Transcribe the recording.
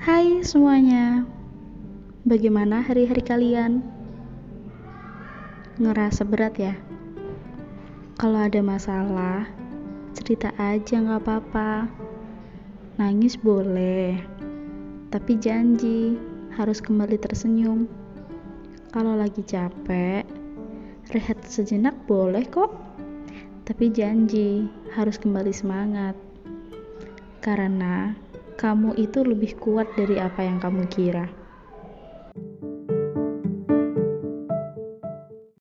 Hai semuanya, bagaimana hari-hari kalian? Ngerasa berat ya? Kalau ada masalah, cerita aja gak apa-apa. Nangis boleh, tapi janji harus kembali tersenyum. Kalau lagi capek, rehat sejenak boleh kok, tapi janji harus kembali semangat. Karena kamu itu lebih kuat dari apa yang kamu kira.